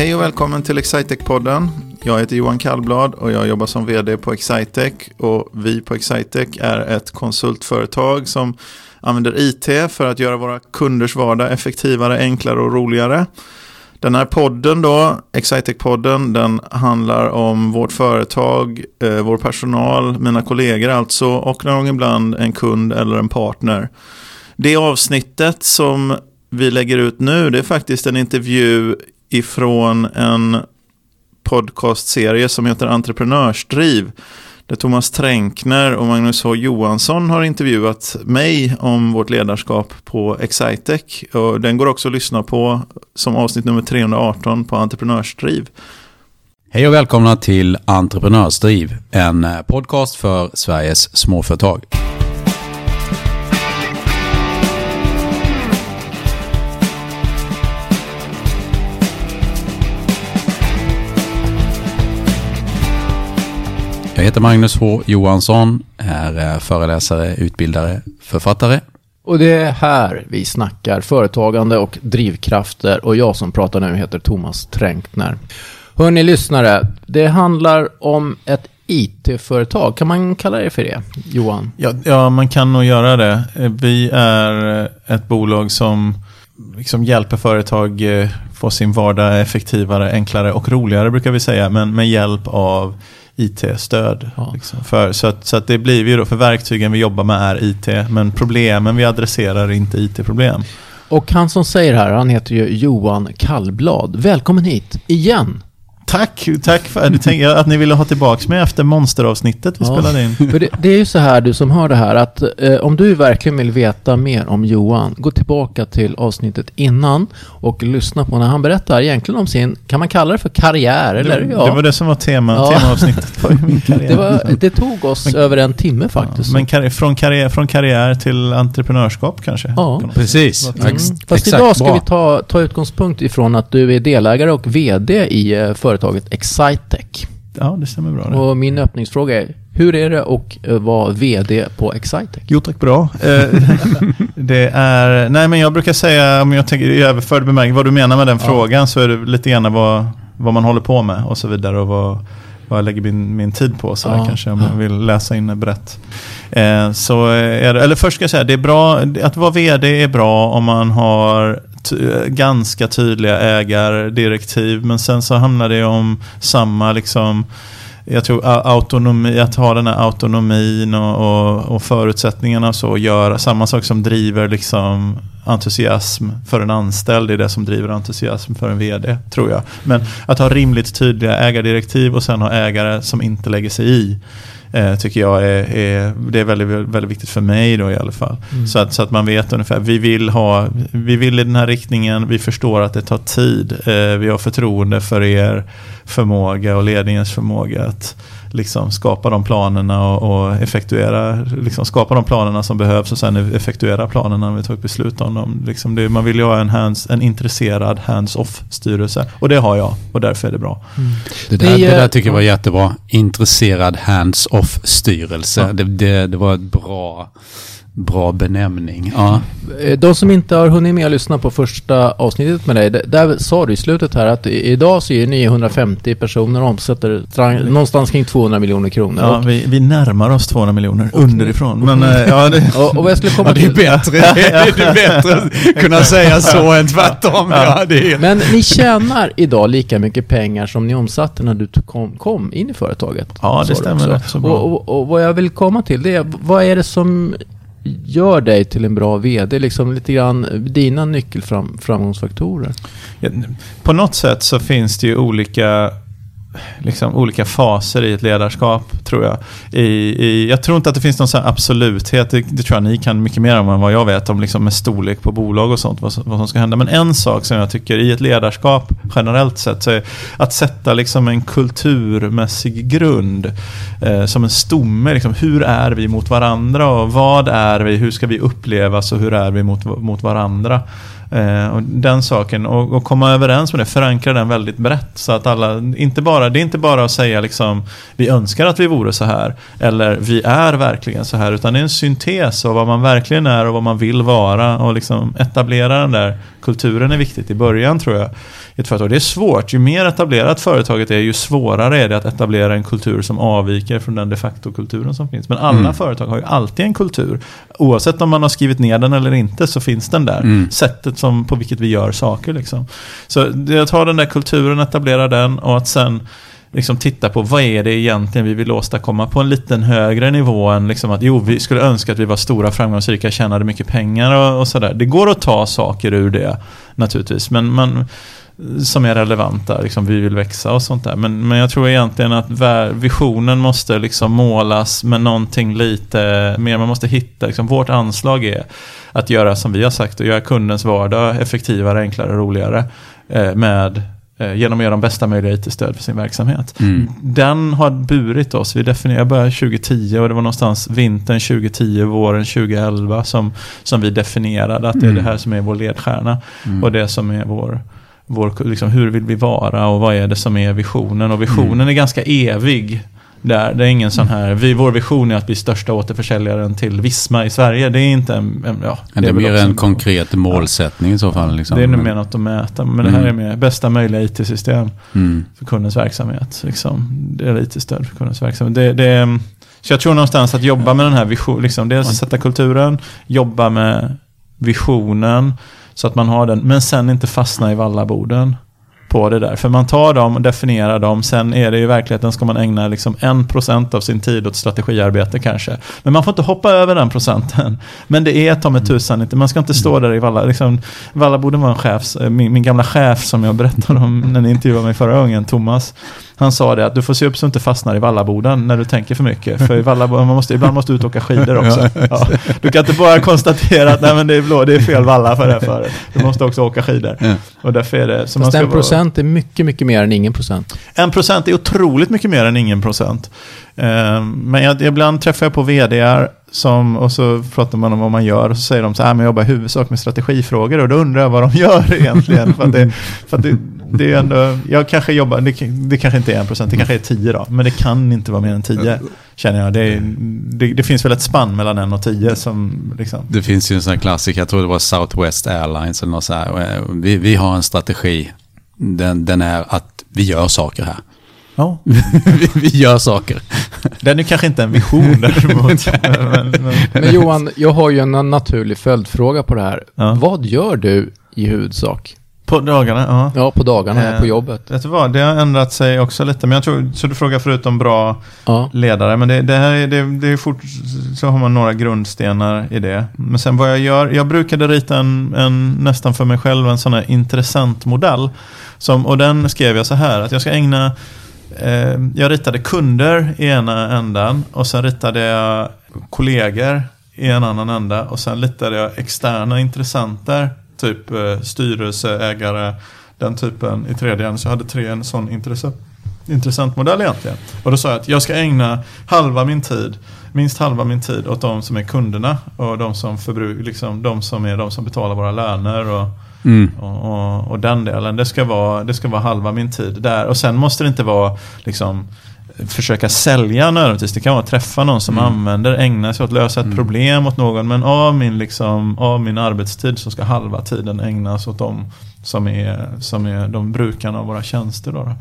Hej och välkommen till Excitec-podden. Jag heter Johan Kallblad och jag jobbar som vd på Excitec. Och vi på Excitec är ett konsultföretag som använder IT för att göra våra kunders vardag effektivare, enklare och roligare. Den här podden då, Excitec-podden, den handlar om vårt företag, eh, vår personal, mina kollegor alltså och någon gång ibland en kund eller en partner. Det avsnittet som vi lägger ut nu, det är faktiskt en intervju ifrån en podcastserie som heter Entreprenörsdriv. Där Thomas Tränkner och Magnus H. Johansson har intervjuat mig om vårt ledarskap på Excitec. Och den går också att lyssna på som avsnitt nummer 318 på Entreprenörsdriv. Hej och välkomna till Entreprenörsdriv, en podcast för Sveriges småföretag. Jag heter Magnus H Johansson, är föreläsare, utbildare, författare. Och det är här vi snackar företagande och drivkrafter och jag som pratar nu heter Thomas Tränkner. Hörni lyssnare, det handlar om ett IT-företag. Kan man kalla det för det, Johan? Ja, ja, man kan nog göra det. Vi är ett bolag som liksom hjälper företag eh, få sin vardag effektivare, enklare och roligare brukar vi säga, men med hjälp av IT-stöd. Ja. Liksom. För, så, att, så att det blir ju då, för verktygen vi jobbar med är IT, men problemen vi adresserar är inte IT-problem. Och han som säger här, han heter ju Johan Kallblad. Välkommen hit, igen! Tack, tack för att ni ville ha tillbaka mig efter monsteravsnittet vi ja, spelade in. För det, det, är ju så här du som hör det här att eh, om du verkligen vill veta mer om Johan, gå tillbaka till avsnittet innan och lyssna på när han berättar egentligen om sin, kan man kalla det för karriär? Eller? Det, ja. det var det som var tema, ja. temaavsnittet på min karriär. Det, var, det tog oss men, över en timme faktiskt. Ja, men karriär, från, karriär, från karriär till entreprenörskap kanske? Ja, precis. Mm. Fast Exakt, idag ska vi ta, ta utgångspunkt ifrån att du är delägare och vd i uh, företaget Excitec. Ja, det stämmer bra. Det. Och min öppningsfråga är, hur är det att eh, vara vd på Excitec? Jo tack, bra. Eh, det är, nej men jag brukar säga, om jag tänker i överförd bemärkelse, vad du menar med den ja. frågan så är det lite grann vad, vad man håller på med och så vidare och vad, vad jag lägger min, min tid på. Så ja. kanske om jag vill läsa in brett. Eh, så är det, eller först ska jag säga, det är bra, att vara vd är bra om man har ganska tydliga ägardirektiv. Men sen så handlar det om samma liksom jag tror autonomi, att ha den här autonomin och, och, och förutsättningarna så göra samma sak som driver liksom entusiasm för en anställd är det som driver entusiasm för en vd, tror jag. Men att ha rimligt tydliga ägardirektiv och sen ha ägare som inte lägger sig i eh, tycker jag är, är, det är väldigt, väldigt viktigt för mig då i alla fall. Mm. Så, att, så att man vet ungefär, vi vill, ha, vi vill i den här riktningen, vi förstår att det tar tid, eh, vi har förtroende för er förmåga och ledningens förmåga att liksom skapa de planerna och, och effektuera, liksom skapa de planerna som behövs och sen effektuera planerna när vi tar ett beslut om dem. Liksom det, man vill ju ha en, hands, en intresserad hands-off styrelse och det har jag och därför är det bra. Mm. Det, där, det, där tycker jag var jättebra. Intresserad hands-off styrelse. Ja. Det, det, det var ett bra Bra benämning. Ja. Eh, de som inte har hunnit med att lyssna på första avsnittet med dig, där sa du i slutet här att idag så är ni 150 personer och omsätter någonstans kring 200 miljoner kronor. Ja, vi, vi närmar oss 200 miljoner underifrån. Men, eh, ja, det, och, och jag skulle komma ja, det är bättre, det är bättre att kunna säga så än tvärtom. Ja. Ja, Men ni tjänar idag lika mycket pengar som ni omsatte när du kom, kom in i företaget. Ja, det stämmer rätt så bra. Och, och, och vad jag vill komma till det är, vad är det som gör dig till en bra vd? Liksom lite grann dina nyckelframgångsfaktorer? På något sätt så finns det ju olika liksom, olika faser i ett ledarskap, tror jag. I, i, jag tror inte att det finns någon sån absoluthet, det, det, tror jag ni kan mycket mer om än vad jag vet om liksom med storlek på bolag och sånt, vad, vad som ska hända. Men en sak som jag tycker i ett ledarskap generellt sett, så är att sätta liksom en kulturmässig grund eh, som en stomme. Liksom, hur är vi mot varandra och vad är vi, hur ska vi upplevas och hur är vi mot, mot varandra? Eh, och den saken, och, och, komma överens med det, förankra den väldigt brett. Så att alla, inte bara, det är inte bara att säga liksom, vi önskar att vi vore så här, eller vi är verkligen så här, utan det är en syntes av vad man verkligen är och vad man vill vara. Och liksom etablera den där kulturen är viktigt i början tror jag. I ett företag. Det är svårt, ju mer etablerat företaget är, ju svårare är det att etablera en kultur som avviker från den de facto-kulturen som finns. Men alla mm. företag har ju alltid en kultur. Oavsett om man har skrivit ner den eller inte så finns den där. Mm. Sättet som, på vilket vi gör saker. Liksom. Så jag tar att ha den där kulturen, etablera den och att sen liksom titta på vad är det egentligen vi vill åstadkomma på en liten högre nivå än liksom att jo, vi skulle önska att vi var stora, framgångsrika, tjänade mycket pengar och, och sådär. Det går att ta saker ur det naturligtvis, men man, som är relevanta, liksom vi vill växa och sånt där. Men, men jag tror egentligen att visionen måste liksom målas med någonting lite mer, man måste hitta, liksom, vårt anslag är att göra som vi har sagt, att göra kundens vardag effektivare, enklare och roligare eh, med eh, genom att göra de bästa möjliga IT-stöd för sin verksamhet. Mm. Den har burit oss. Vi definierade, började 2010 och det var någonstans vintern 2010, våren 2011 som, som vi definierade att det är det här som är vår ledstjärna mm. och det som är vår, vår liksom, hur vill vi vara och vad är det som är visionen. Och visionen mm. är ganska evig. Där. Det är ingen sån här, vi, vår vision är att bli största återförsäljaren till Visma i Sverige. Det är inte en, en ja, det, det är, mer en konkret målsättning ja. i så fall. Liksom. Det är nog mer något att mäta. Men mm. det här är mer bästa möjliga IT-system mm. för kundens verksamhet. Liksom. Det är IT-stöd för kundens verksamhet. Det, det, så jag tror någonstans att jobba med den här visionen, liksom, dels att sätta kulturen, jobba med visionen så att man har den, men sen inte fastna i vallaborden på det där. För man tar dem och definierar dem, sen är det i verkligheten ska man ägna liksom 1% av sin tid åt strategiarbete kanske. Men man får inte hoppa över den procenten. Men det är ta med tusan inte, man ska inte stå där i Valla. Liksom, Valla borde vara en chef, min, min gamla chef som jag berättade om när ni intervjuade mig förra gången, Thomas. Han sa det att du får se upp så du inte fastnar i vallaboden när du tänker för mycket. För i vallaboden, man måste, ibland måste du ut och åka skidor också. Ja. Du kan inte bara konstatera att nej, men det, är blå, det är fel valla för det här för. Du måste också åka skidor. Ja. Och därför är det... Så Fast en procent vara, är mycket, mycket mer än ingen procent. En procent är otroligt mycket mer än ingen procent. Ehm, men jag, ibland träffar jag på vdar som, och så pratar man om vad man gör och så säger de så här, men jag jobbar i huvudsak med strategifrågor och då undrar jag vad de gör egentligen. för att det, för att det, det är ändå, jag kanske jobbar, det, det kanske inte är en procent, det kanske är tio då, men det kan inte vara mer än tio. Känner jag. Det, det, det, finns väl ett spann mellan en och tio som liksom. Det finns ju en sån här klassiker, jag tror det var Southwest Airlines eller något så här. Eh, vi, vi har en strategi, den, den är att vi gör saker här. Ja. vi, vi, gör saker. Den är kanske inte en vision däremot. men, men, men, Johan, jag har ju en naturlig följdfråga på det här. Ja. Vad gör du i huvudsak? På dagarna? Ja, ja på dagarna eh, på jobbet. Vet du vad, det har ändrat sig också lite. Men jag tror, så du frågar förutom bra ja. ledare. Men det, det här är, det, det är fort, så har man några grundstenar i det. Men sen vad jag gör, jag brukade rita en, en nästan för mig själv en sån här intressant modell. Som, och den skrev jag så här, att jag ska ägna Eh, jag ritade kunder i ena ändan och sen ritade jag kollegor i en annan ända och sen ritade jag externa intressenter, typ eh, styrelseägare, den typen i tredje änden. Så jag hade tre en sån intressant, intressant modell egentligen. Och då sa jag att jag ska ägna halva min tid, minst halva min tid åt de som är kunderna och de som, förbruk, liksom, de som är de som betalar våra löner och Mm. Och, och, och, den delen, det ska, vara, det ska vara halva min tid där. Och sen måste det inte vara liksom försöka sälja nödvändigtvis. Det kan vara att träffa någon som mm. använder, ägna sig åt att lösa ett mm. problem åt någon. Men av min, liksom, av min arbetstid så ska halva tiden ägnas åt dem som är, som är de brukarna av våra tjänster. Då.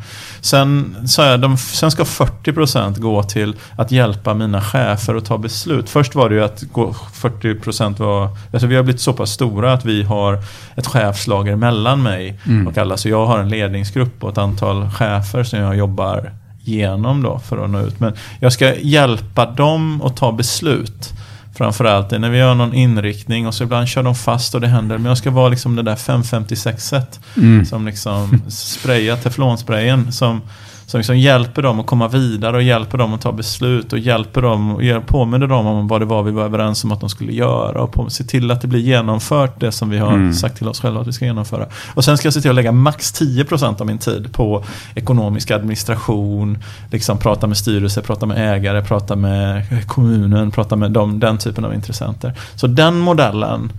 Sen, sa jag, de, sen ska 40% gå till att hjälpa mina chefer att ta beslut. Först var det ju att gå, 40% var, alltså vi har blivit så pass stora att vi har ett chefslager mellan mig mm. och alla. Så jag har en ledningsgrupp och ett antal chefer som jag jobbar genom då för att nå ut. Men jag ska hjälpa dem att ta beslut. Framförallt när vi gör någon inriktning och så ibland kör de fast och det händer. Men jag ska vara liksom det där 556 mm. som liksom sprayar teflonsprayen som som liksom hjälper dem att komma vidare och hjälper dem att ta beslut och hjälper dem och påminner dem om vad det var vi var överens om att de skulle göra och på, se till att det blir genomfört det som vi har mm. sagt till oss själva att vi ska genomföra. Och sen ska jag se till att lägga max 10% av min tid på ekonomisk administration, liksom prata med styrelse, prata med ägare, prata med kommunen, prata med dem, den typen av intressenter. Så den modellen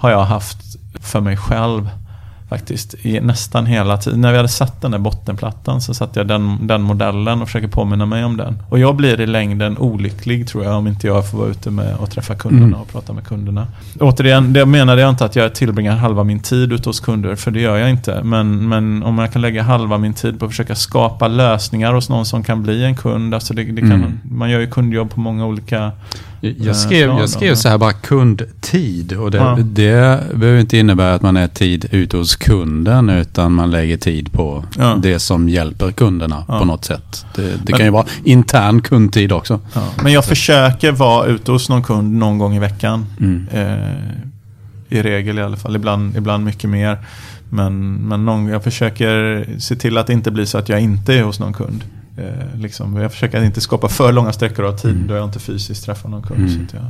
har jag haft för mig själv faktiskt i nästan hela tiden. När vi hade satt den där bottenplattan så satte jag den, den modellen och försöker påminna mig om den. Och jag blir i längden olycklig tror jag om inte jag får vara ute med och träffa kunderna Mm. och prata med kunderna. Återigen, det menade jag inte att jag tillbringar halva min tid ute hos kunder, för det gör jag inte. Men, men om jag kan lägga halva min tid på att försöka skapa lösningar hos någon som kan bli en kund. Alltså det, det kan, Mm. Man gör ju kundjobb på många olika Jag skrev, plan då. jag skrev så här bara kundtid och det, Ja. det behöver inte innebära att man är tid ute hos kunden utan man lägger tid på Ja. det som hjälper kunderna Ja. på något sätt. Det, det Men- kan ju vara intern kundtid också. Men jag försöker vara ute hos någon kund någon gång i veckan. Mm. Eh, I regel i alla fall, ibland, ibland mycket mer. Men, men någon, jag försöker se till att det inte blir så att jag inte är hos någon kund. Eh, liksom. Jag försöker inte skapa för långa sträckor av tid Mm. då jag inte fysiskt träffar någon kund. Mm. Jag,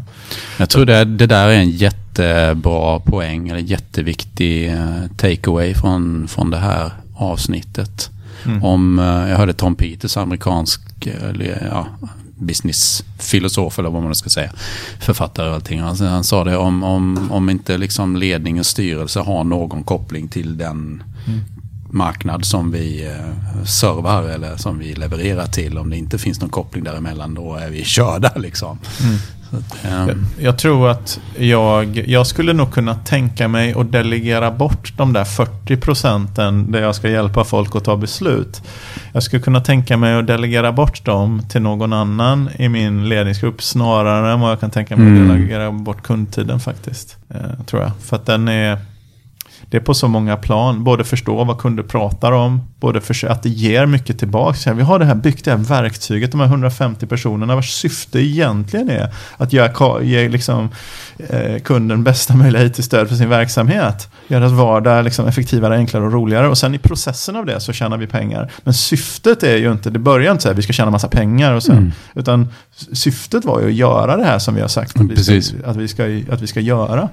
Jag tror det, det där är en jättebra poäng eller jätteviktig eh, takeaway från, från det här avsnittet. mm. Om, eh, jag hörde Tom Peters, amerikansk ja, businessfilosof eller vad man ska säga. Författare och allting. Han, han sa det om, om, om inte liksom ledning och styrelse har någon koppling till den Mm. Marknad som vi eh, servar eller som vi levererar till. Om det inte finns någon koppling däremellan då är vi körda liksom. Mm. Att, eh, Jag, jag tror att jag, jag skulle nog kunna tänka mig att delegera bort de där 40 procenten där jag ska hjälpa folk att ta beslut. Jag skulle kunna tänka mig att delegera bort dem till någon annan i min ledningsgrupp snarare än vad jag kan tänka mig Mm. att delegera bort kundtiden faktiskt. Eh, tror jag. För att den är... Det är på så många plan. Både förstå vad kunder pratar om, både för att det ger mycket tillbaka. Vi har det här byggt det här verktyget, de här 150 personerna vars syfte egentligen är att göra, ge liksom, eh, kunden bästa möjliga IT-stöd för sin verksamhet. Göra deras vardag liksom, effektivare, enklare och roligare. Och sen i processen av det så tjänar vi pengar. Men syftet är ju inte, det börjar inte så här, vi ska tjäna massa pengar och sen, Mm. utan syftet var ju att göra det här som vi har sagt att vi Precis. ska, att vi ska, att vi ska göra.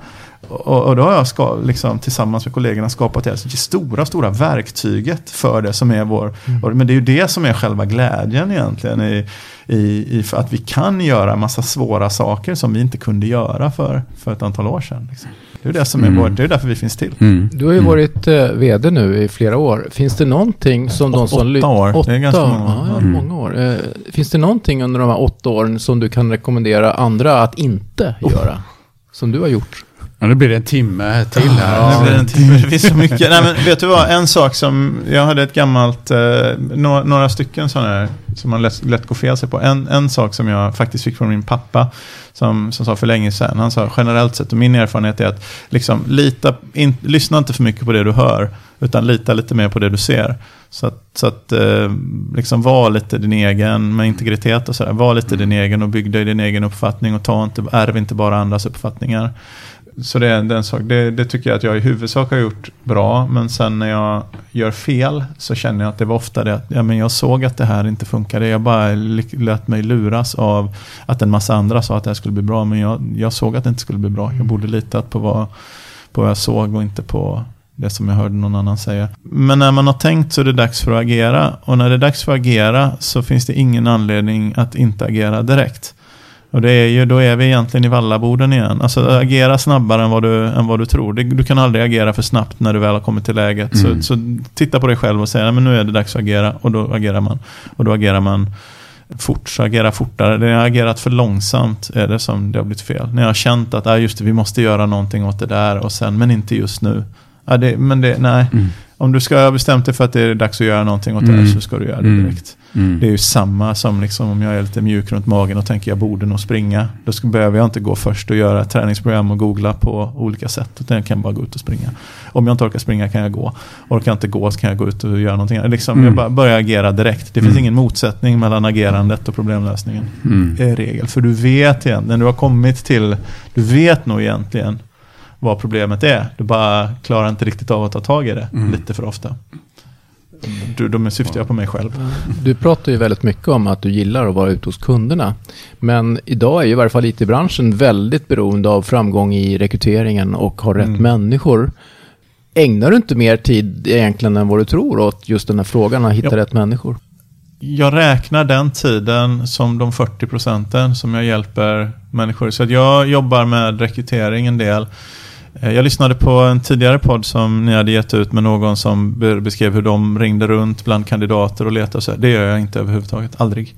Och, och då har jag ska, liksom, tillsammans med kollegorna skapat det här stora, stora verktyget för det som är vår... och- Men det är ju det som är själva glädjen egentligen i, i, i för att vi kan göra massa svåra saker som vi inte kunde göra för, för ett antal år sedan. Liksom. Det är det som är Mm. vår, det är därför vi finns till. mm. Du har ju varit eh, vd nu i flera år. Finns det någonting som de som... Åtta år. Det är Åtta ganska år. många år. Ja, Mm. många år. Eh, finns det någonting under de här åtta åren som du kan rekommendera andra att inte göra? Som du har gjort? Ja, nu blir det en timme till här. Ja, det, blir en timme, det finns så mycket. Nej, men vet du vad, en sak som, jag hade ett gammalt, eh, några, några stycken sådana här som man lätt, lätt går fel sig på. En, en sak som jag faktiskt fick från min pappa, som, som sa för länge sedan, han sa generellt sett, och min erfarenhet är att liksom, lita, in, lyssna inte för mycket på det du hör, utan lita lite mer på det du ser. Så att, så att eh, liksom var lite din egen med integritet och sådär. Var lite din egen och bygg dig din egen uppfattning och ta inte, ärv inte bara andras uppfattningar. Så det är en sak. Det, det tycker jag att jag i huvudsak har gjort bra. Men sen när jag gör fel så känner jag att det var ofta det att ja, men jag såg att det här inte funkade. Jag bara lät mig luras av att en massa andra sa att det här skulle bli bra. Men jag, jag såg att det inte skulle bli bra. Jag borde litat på vad, på vad jag såg och inte på det som jag hörde någon annan säga. Men när man har tänkt så är det dags för att agera. Och när det är dags för att agera så finns det ingen anledning att inte agera direkt. Och det är ju, då är vi egentligen i vallaboden igen. Alltså agera snabbare än vad du, än vad du tror. Du kan aldrig agera för snabbt när du väl har kommit till läget. Mm. Så, så titta på dig själv och säg att nu är det dags att agera. Och då agerar man. Och då agerar man fort, så agera fortare. När jag har agerat för långsamt är det som det har blivit fel. När jag har känt att ah, just det, vi måste göra någonting åt det där och sen, men inte just nu. Ja, det, men det, nej. Mm. Om du ska ha bestämt dig för att det är dags att göra någonting åt det Mm. här så ska du göra det Mm. direkt. Mm. Det är ju samma som liksom om jag är lite mjuk runt magen och tänker jag borde nog springa. Då ska, behöver jag inte gå först och göra träningsprogram och googla på olika sätt. Utan jag kan bara gå ut och springa. Om jag inte orkar springa kan jag gå. Orkar jag inte gå så kan jag gå ut och göra någonting. Liksom, Mm. Jag börjar agera direkt. Det finns Mm. ingen motsättning mellan agerandet och problemlösningen. Mm. I regel. För du vet egentligen, när du har kommit till, du vet nog egentligen vad problemet är. Du bara klarar inte riktigt av att ta tag i det Mm. lite för ofta. Du, då syftar jag på mig själv. Du pratar ju väldigt mycket om att du gillar att vara ute hos kunderna. Men idag är ju i varje fall IT-branschen väldigt beroende av framgång i rekryteringen och har rätt Mm. människor. Ägnar du inte mer tid egentligen än vad du tror åt just den här frågan att hitta Ja. rätt människor? Jag räknar den tiden som de 40 procenten som jag hjälper människor. Så att jag jobbar med rekrytering en del. Eh, jag lyssnade på en tidigare podd som ni hade gett ut med någon som beskrev hur de ringde runt bland kandidater och letade och så. Det gör jag inte överhuvudtaget, aldrig.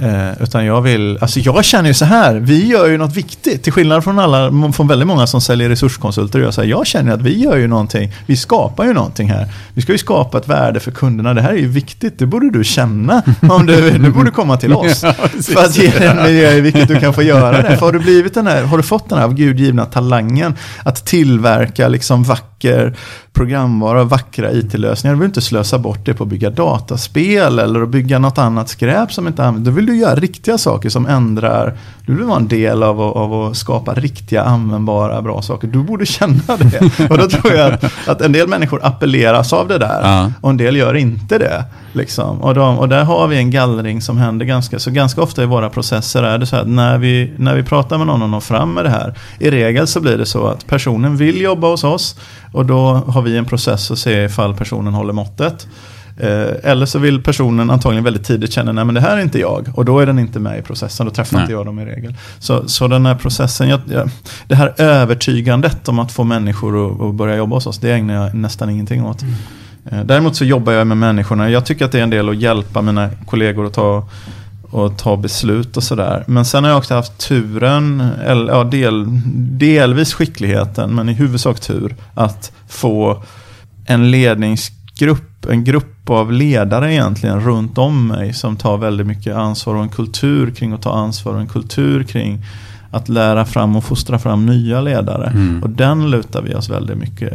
Eh, utan jag vill, alltså jag känner ju så här, vi gör ju något viktigt. Till skillnad från alla, från väldigt många som säljer resurskonsulter. Jag, så här, jag känner att vi gör ju någonting, vi skapar ju någonting här. Vi ska ju skapa ett värde för kunderna, det här är ju viktigt, det borde du känna. Om du, du borde komma till oss. för att ge dig en miljö i vilket du kan få göra det. För har du, blivit den här, har du fått den här av Gud givna talangen att tillverka liksom vacker programvara vackra IT-lösningar. Du vill inte slösa bort det på att bygga dataspel eller att bygga något annat skräp som inte används. Då vill du göra riktiga saker som ändrar. Du vill vara en del av, att- av att skapa riktiga användbara bra saker. Du borde känna det. Och då tror jag att, att en del människor appelleras av det där Ja. och en del gör inte det. Liksom. Och, de, och där har vi en gallring som händer ganska, så ganska ofta i våra processer är det så att när vi, när vi pratar med någon och når fram med det här, i regel så blir det så att personen vill jobba hos oss och då har vi en process att se ifall personen håller måttet. Eh, eller så vill personen antagligen väldigt tidigt känna, nej men det här är inte jag. Och då är den inte med i processen, då träffar Nej. inte jag dem i regel. Så, så den här processen, jag, jag, det här övertygandet om att få människor att, börja jobba hos oss, det ägnar jag nästan ingenting åt. Eh, Däremot så jobbar jag med människorna. Jag tycker att det är en del att hjälpa mina kollegor att ta, och ta beslut och sådär. Men sen har jag också haft turen, eller ja, del, delvis skickligheten, men i huvudsak tur, att få en ledningsgrupp, en grupp av ledare egentligen runt om mig som tar väldigt mycket ansvar och en kultur kring att ta ansvar och en kultur kring att lära fram och fostra fram nya ledare. Mm. Och den lutar vi oss väldigt mycket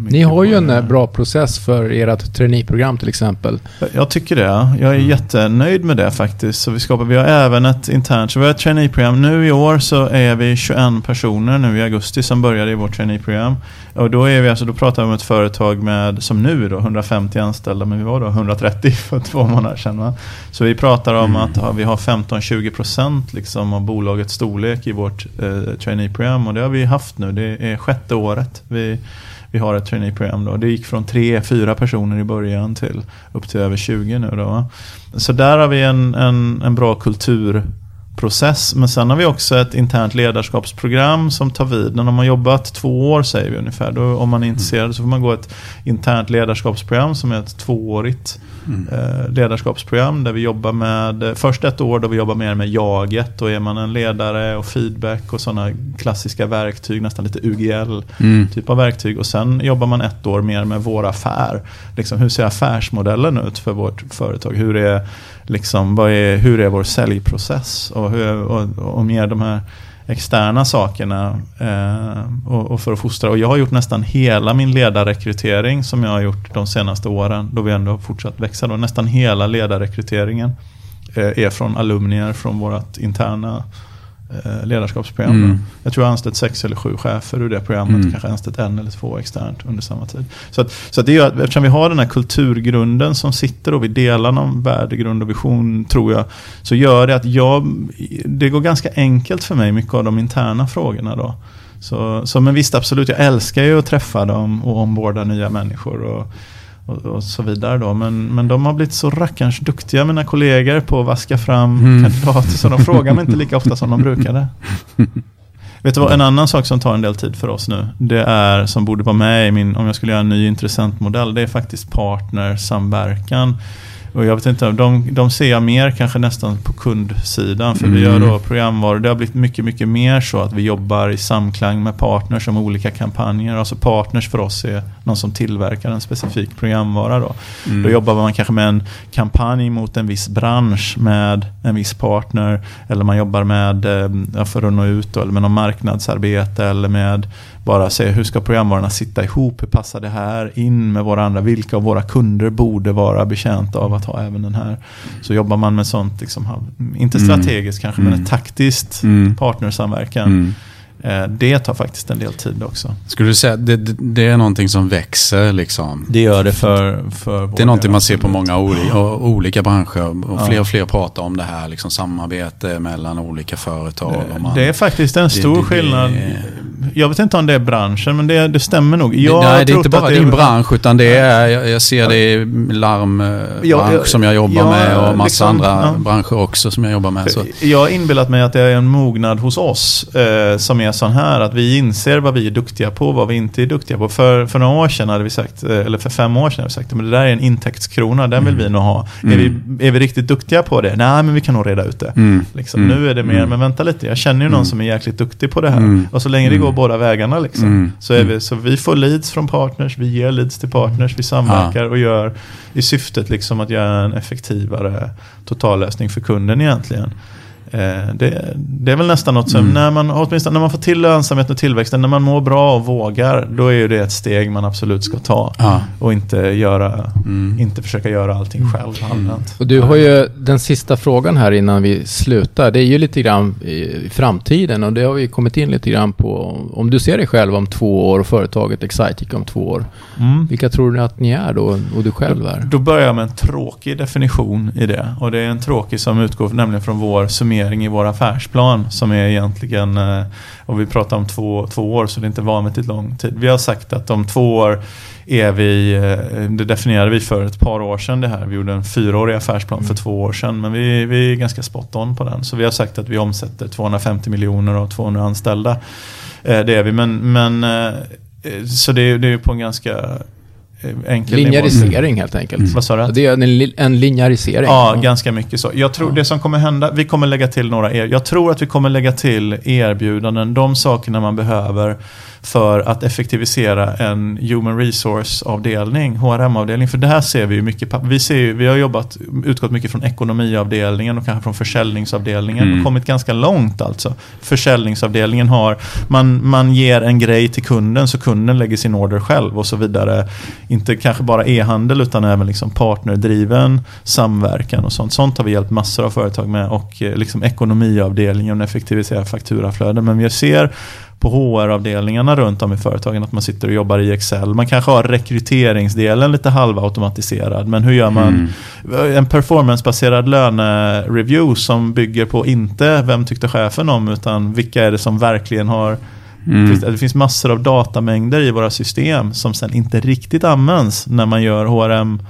Ni har ju en eh, bra process för ert traineeprogram till exempel. Jag tycker det. Jag är jättenöjd med det faktiskt. Så vi, skapar, vi har även ett internt, så vi har ett traineeprogram. Nu i år så är vi 21 personer nu i augusti som började i vårt traineeprogram. Och då, är vi, alltså, då pratar vi om ett företag med, som nu är då, 150 anställda, men vi var då 130 för två månader sedan. Va? Så vi pratar om att ja, vi har 15-20% liksom av bolagets storlek i vårt eh, traineeprogram. Och det har vi haft nu, det är sjätte året. Vi, vi har ett traineeprogram då. Det gick från tre, fyra personer i början till upp till över 20 nu då. Så där har vi en, en, en bra kulturprocess. Men sen har vi också ett internt ledarskapsprogram som tar vid. När de har jobbat två år säger vi ungefär. Då, om man är intresserad så får man gå ett internt ledarskapsprogram som är ett tvåårigt eh, ledarskapsprogram där vi jobbar med, eh, först ett år då vi jobbar mer med jaget. Då är man en ledare och feedback och sådana klassiska verktyg, nästan lite UGL Mm. typ av verktyg. Och sen jobbar man ett år mer med vår affär. Liksom, hur ser affärsmodellen ut för vårt företag? Hur är, liksom, vad är, hur är vår säljprocess? Och, hur, och, och mer de här externa sakerna eh, och, och för att fostra. Och jag har gjort nästan hela min ledarrekrytering som jag har gjort de senaste åren, då vi ändå har fortsatt växa. Då. Nästan hela ledarrekryteringen eh, är från alumnier från vårt interna eh, ledarskapsprogram. Mm. Jag tror jag anställt sex eller sju chefer ur det programmet. Mm. Kanske anställt en eller två externt under samma tid. Så, att, så att det gör, att eftersom vi har den här kulturgrunden som sitter och vi delar någon värdegrund och vision tror jag. Så gör det att jag, det går ganska enkelt för mig mycket av de interna frågorna då. Så, så men visst absolut, jag älskar ju att träffa dem och omborda nya människor. Och, och, och så vidare då. Men, men de har blivit så rackarns duktiga mina kollegor på att vaska fram Mm. kandidater så de frågar mig inte lika ofta som de brukade. Vet du vad, en annan sak som tar en del tid för oss nu, det är som borde vara med i min, om jag skulle göra en ny intressentmodell, det är faktiskt partnersamverkan. Och jag vet inte, de, de ser jag mer kanske nästan på kundsidan. För vi gör Mm. då programvaror. Det har blivit mycket, mycket mer så att vi jobbar i samklang med partners om olika kampanjer. Alltså partners för oss är någon som tillverkar en specifik programvara. Då. Mm. Då jobbar man kanske med en kampanj mot en viss bransch med en viss partner. Eller man jobbar med, eh, för att nå ut, då, eller med någon marknadsarbete. Eller med bara se hur ska programvarorna sitta ihop? Hur passar det här in med våra andra? Vilka av våra kunder borde vara betjänta av att ha även den här? Så jobbar man med sånt, liksom, inte Mm. strategiskt kanske, men Mm. ett taktiskt Mm. partnersamverkan. Mm. Eh, Det tar faktiskt en del tid också. Skulle du säga att det, det, det är någonting som växer liksom? Det gör det för, för Det är någonting man ser på många olika, olika branscher och Ja. fler och fler pratar om det här liksom samarbete mellan olika företag. och man, Det är faktiskt en stor det- det- skillnad. Jag vet inte om det är branschen, men det, det stämmer nog. Jag Nej, det är inte att bara din bransch utan det är, jag, jag ser det i larmbransch Ja, som jag jobbar ja, med och massa liksom, andra ja. branscher också som jag jobbar med. Så. Jag har inbillat mig att det är en mognad hos oss eh, som är sån här att vi inser vad vi är duktiga på och vad vi inte är duktiga på. För, för några år sedan hade vi sagt, eh, eller för fem år sedan hade vi sagt, men det där är en intäktskrona, den vill vi nog ha. Är, vi, är vi riktigt duktiga på det? Nej, men vi kan nog reda ut det. Mm. Liksom. Mm. Nu är det mer, men vänta lite, jag känner ju någon som är jäkligt duktig på det här. Mm. Och så länge det går båda vägarna liksom, Mm. så, är vi, så vi får leads från partners, vi ger leads till partners, vi samverkar och gör i syftet liksom att göra en effektivare totallösning för kunden egentligen. Eh, det, det är väl nästan något som, Mm. när, man, åtminstone när man får till lönsamheten och tillväxten, när man mår bra och vågar, då är ju det ett steg man absolut ska ta. Ja. Och inte, göra, Mm. inte försöka göra allting själv halvdant. Och du har ju den sista frågan här innan vi slutar. Det är ju lite grann i framtiden och det har vi kommit in lite grann på. Om du ser dig själv om två år och företaget Excitic om två år. Mm. Vilka tror du att ni är då och du själv är? Då börjar jag med en tråkig definition i det. Och det är en tråkig som utgår nämligen från vår summering i vår affärsplan. Som är egentligen, eh, och vi pratar om två, två år så det är inte vanvettigt lång tid. Vi har sagt att om två år är vi, eh, det definierade vi för ett par år sedan det här. Vi gjorde en fyraårig affärsplan för två år sedan. Men vi, vi är ganska spot on på den. Så vi har sagt att vi omsätter 250 miljoner och 200 anställda. Eh, Det är vi, men, men så det är det är ju på en ganska eh, enkel nivå. Linjarisering helt enkelt. Vad sa du? Det är en, en linjarisering. Ja, ganska mycket så. Jag tror Ja. det som kommer hända, vi kommer lägga till några er, Jag tror att vi kommer lägga till erbjudanden, de sakerna man behöver för att effektivisera en human resource-avdelning, HRM-avdelning. För det här ser vi ju mycket, vi, ser ju, vi har jobbat, utgått mycket från ekonomiavdelningen och kanske från försäljningsavdelningen Mm. och kommit ganska långt alltså. Försäljningsavdelningen har, man, man ger en grej till kunden så kunden lägger sin order själv och så vidare. Inte kanske bara e-handel utan även liksom partnerdriven samverkan och sånt. Sånt har vi hjälpt massor av företag med och eh, liksom ekonomiavdelningen och effektivisera fakturaflöden. Men vi ser på HR-avdelningarna runt om i företagen att man sitter och jobbar i Excel. Man kanske har rekryteringsdelen lite halvautomatiserad. Men hur gör man Mm. en performancebaserad lönereview som bygger på inte vem tyckte chefen om utan vilka är det som verkligen har Mm. det finns massor av datamängder i våra system som sen inte riktigt används när man gör HRM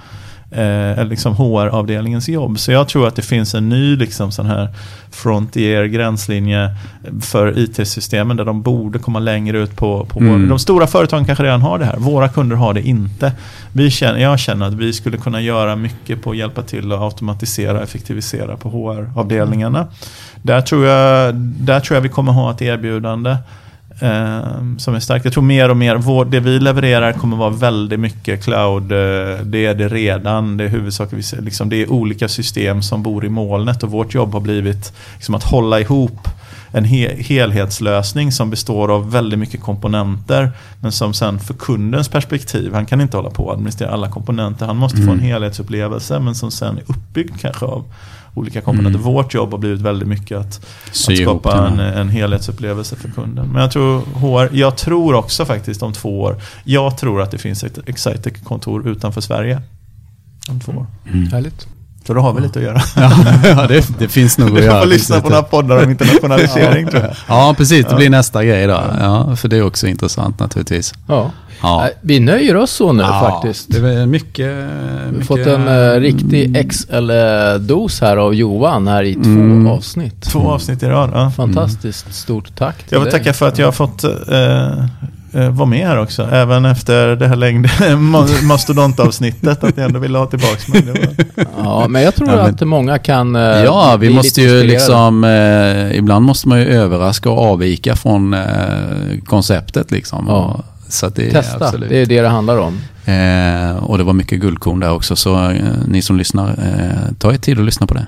eh, eller liksom HR-avdelningens jobb. Så jag tror att det finns en ny liksom sån här frontier, gränslinje för IT-systemen där de borde komma längre ut på, på Mm. De stora företagen kanske redan har det här. Våra kunder har det inte. Vi känner, jag känner att vi skulle kunna göra mycket på att hjälpa till att automatisera och effektivisera på HR-avdelningarna. Där tror, jag, där tror jag vi kommer ha ett erbjudande eh, som är starkt. Jag tror mer och mer, vår, det vi levererar kommer vara väldigt mycket cloud. Eh, det är det redan. Det är huvudsakligen liksom, det är olika system som bor i molnet och vårt jobb har blivit liksom, att hålla ihop en he helhetslösning som består av väldigt mycket komponenter men som sen för kundens perspektiv, han kan inte hålla på att administrera alla komponenter, han måste få en Mm. helhetsupplevelse men som sen är uppbyggd kanske av olika komponenter. Mm. Vårt jobb har blivit väldigt mycket att att skapa en, en helhetsupplevelse för kunden. Men jag tror, HR, jag tror också faktiskt om två år, jag tror att det finns ett Excitec-kontor utanför Sverige. Om två år. Mm. Härligt. Så då har vi lite att göra. ja, det, det finns nog att Vi göra. får lyssna på några poddar om internationalisering tror jag. Ja, precis. Det blir nästa grej då. Ja, för det är också intressant naturligtvis. Ja. Ja. Vi nöjer oss så nu Ja, faktiskt. Det är mycket... Vi har mycket fått en uh, riktig XL-dos här av Johan här i två Mm. avsnitt. Två avsnitt i rad. Ja. Fantastiskt stort tack till Jag vill dig. tacka för att jag har fått eh, eh, vara med här också. Även efter det här längd ma- mastodontavsnittet. Att jag ändå ville ha tillbaka mig. Var... Ja, men jag tror Ja, men- att många kan eh, Ja, vi måste ju liksom, eh, ibland måste man ju överraska och avvika från eh, konceptet liksom. Ja. Och, så att det är Testa, absolut. det är det det handlar om. Eh, och det var mycket guldkorn där också, så eh, ni som lyssnar, eh, ta er tid att lyssna på det.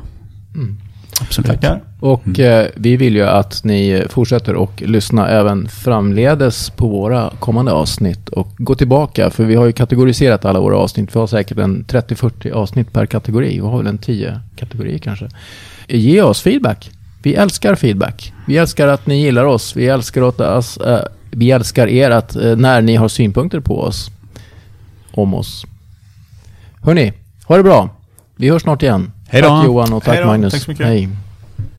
Mm. Absolut. Tackar. Och eh, vi vill ju att ni fortsätter och lyssna även framledes på våra kommande avsnitt och gå tillbaka för vi har ju kategoriserat alla våra avsnitt. Vi har säkert en 30-40 avsnitt per kategori. Vi har väl en 10 kategorier kanske. Ge oss feedback. Vi älskar feedback. Vi älskar att ni gillar oss. Vi älskar, åt oss, eh, vi älskar er att eh, när ni har synpunkter på oss. Om oss. Hörni, ha det bra. Vi hörs snart igen. Hej då. Tack Johan och tack Hejdå. Magnus. Tack så mycket. Hej.